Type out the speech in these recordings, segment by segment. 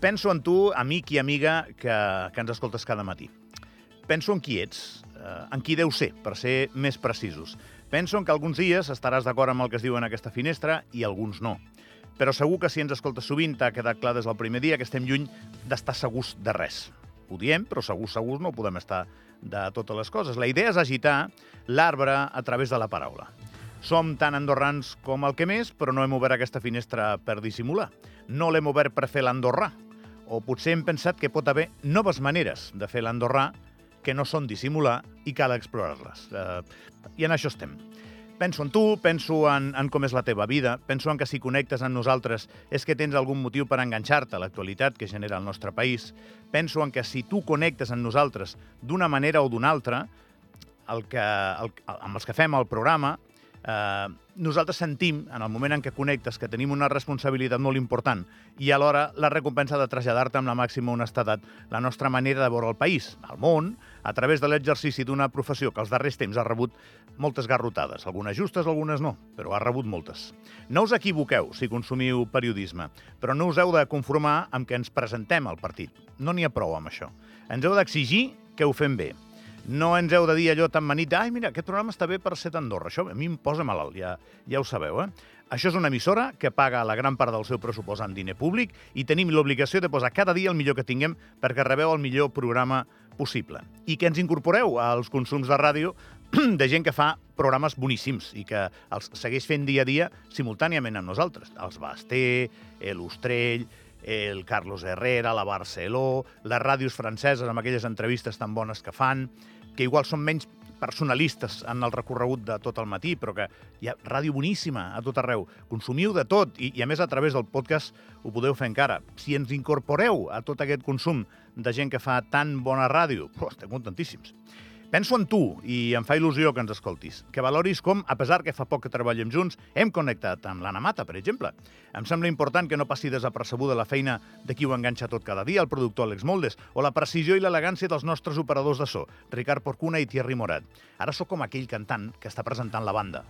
Penso en tu, amic i amiga, que, que ens escoltes cada matí. Penso en qui ets, eh, en qui deu ser, per ser més precisos. Penso en que alguns dies estaràs d'acord amb el que es diu en aquesta finestra i alguns no. Però segur que si ens escoltes sovint t'ha quedat clar des del primer dia que estem lluny d'estar segurs de res. Ho diem, però segurs, segurs no podem estar de totes les coses. La idea és agitar l'arbre a través de la paraula. Som tan andorrans com el que més, però no hem obert aquesta finestra per dissimular. No l'hem obert per fer l'andorrà. O potser hem pensat que pot haver noves maneres de fer l'andorrà que no són dissimular i cal explorar-les. Uh, I en això estem. Penso en tu, penso en, en com és la teva vida, penso en que si connectes amb nosaltres és que tens algun motiu per enganxar-te a l'actualitat que genera el nostre país. Penso en que si tu connectes amb nosaltres d'una manera o d'una altra, el que, el, amb els que fem el programa, eh, nosaltres sentim, en el moment en què connectes, que tenim una responsabilitat molt important i alhora la recompensa de traslladar-te amb la màxima honestedat la nostra manera de veure el país, el món, a través de l'exercici d'una professió que els darrers temps ha rebut moltes garrotades, algunes justes, algunes no, però ha rebut moltes. No us equivoqueu si consumiu periodisme, però no us heu de conformar amb que ens presentem al partit. No n'hi ha prou amb això. Ens heu d'exigir que ho fem bé no ens heu de dir allò tan manit, ai, mira, aquest programa està bé per ser d'Andorra. Això a mi em posa malalt, ja, ja ho sabeu, eh? Això és una emissora que paga la gran part del seu pressupost en diner públic i tenim l'obligació de posar cada dia el millor que tinguem perquè rebeu el millor programa possible. I que ens incorporeu als consums de ràdio de gent que fa programes boníssims i que els segueix fent dia a dia simultàniament amb nosaltres. Els Basté, l'Ostrell, el Carlos Herrera, la Barceló, les ràdios franceses amb aquelles entrevistes tan bones que fan, que igual són menys personalistes en el recorregut de tot el matí, però que hi ha ràdio boníssima a tot arreu. Consumiu de tot i, i a més a través del podcast ho podeu fer encara. Si ens incorporeu a tot aquest consum de gent que fa tan bona ràdio, oh, estem contentíssims. Penso en tu i em fa il·lusió que ens escoltis, que valoris com, a pesar que fa poc que treballem junts, hem connectat amb l'Anna Mata, per exemple. Em sembla important que no passi desapercebuda la feina de qui ho enganxa tot cada dia, el productor Alex Moldes, o la precisió i l'elegància dels nostres operadors de so, Ricard Porcuna i Thierry Morat. Ara sóc com aquell cantant que està presentant la banda.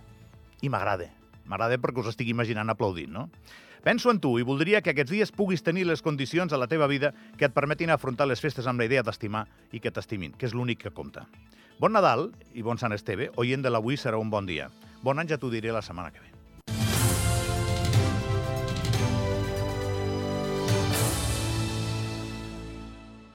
I m'agrada. M'agrada perquè us estic imaginant aplaudint, no? Penso en tu i voldria que aquests dies puguis tenir les condicions a la teva vida que et permetin afrontar les festes amb la idea d'estimar i que t'estimin, que és l'únic que compta. Bon Nadal i bon Sant Esteve. Oient de l'avui serà un bon dia. Bon any ja t'ho diré la setmana que ve.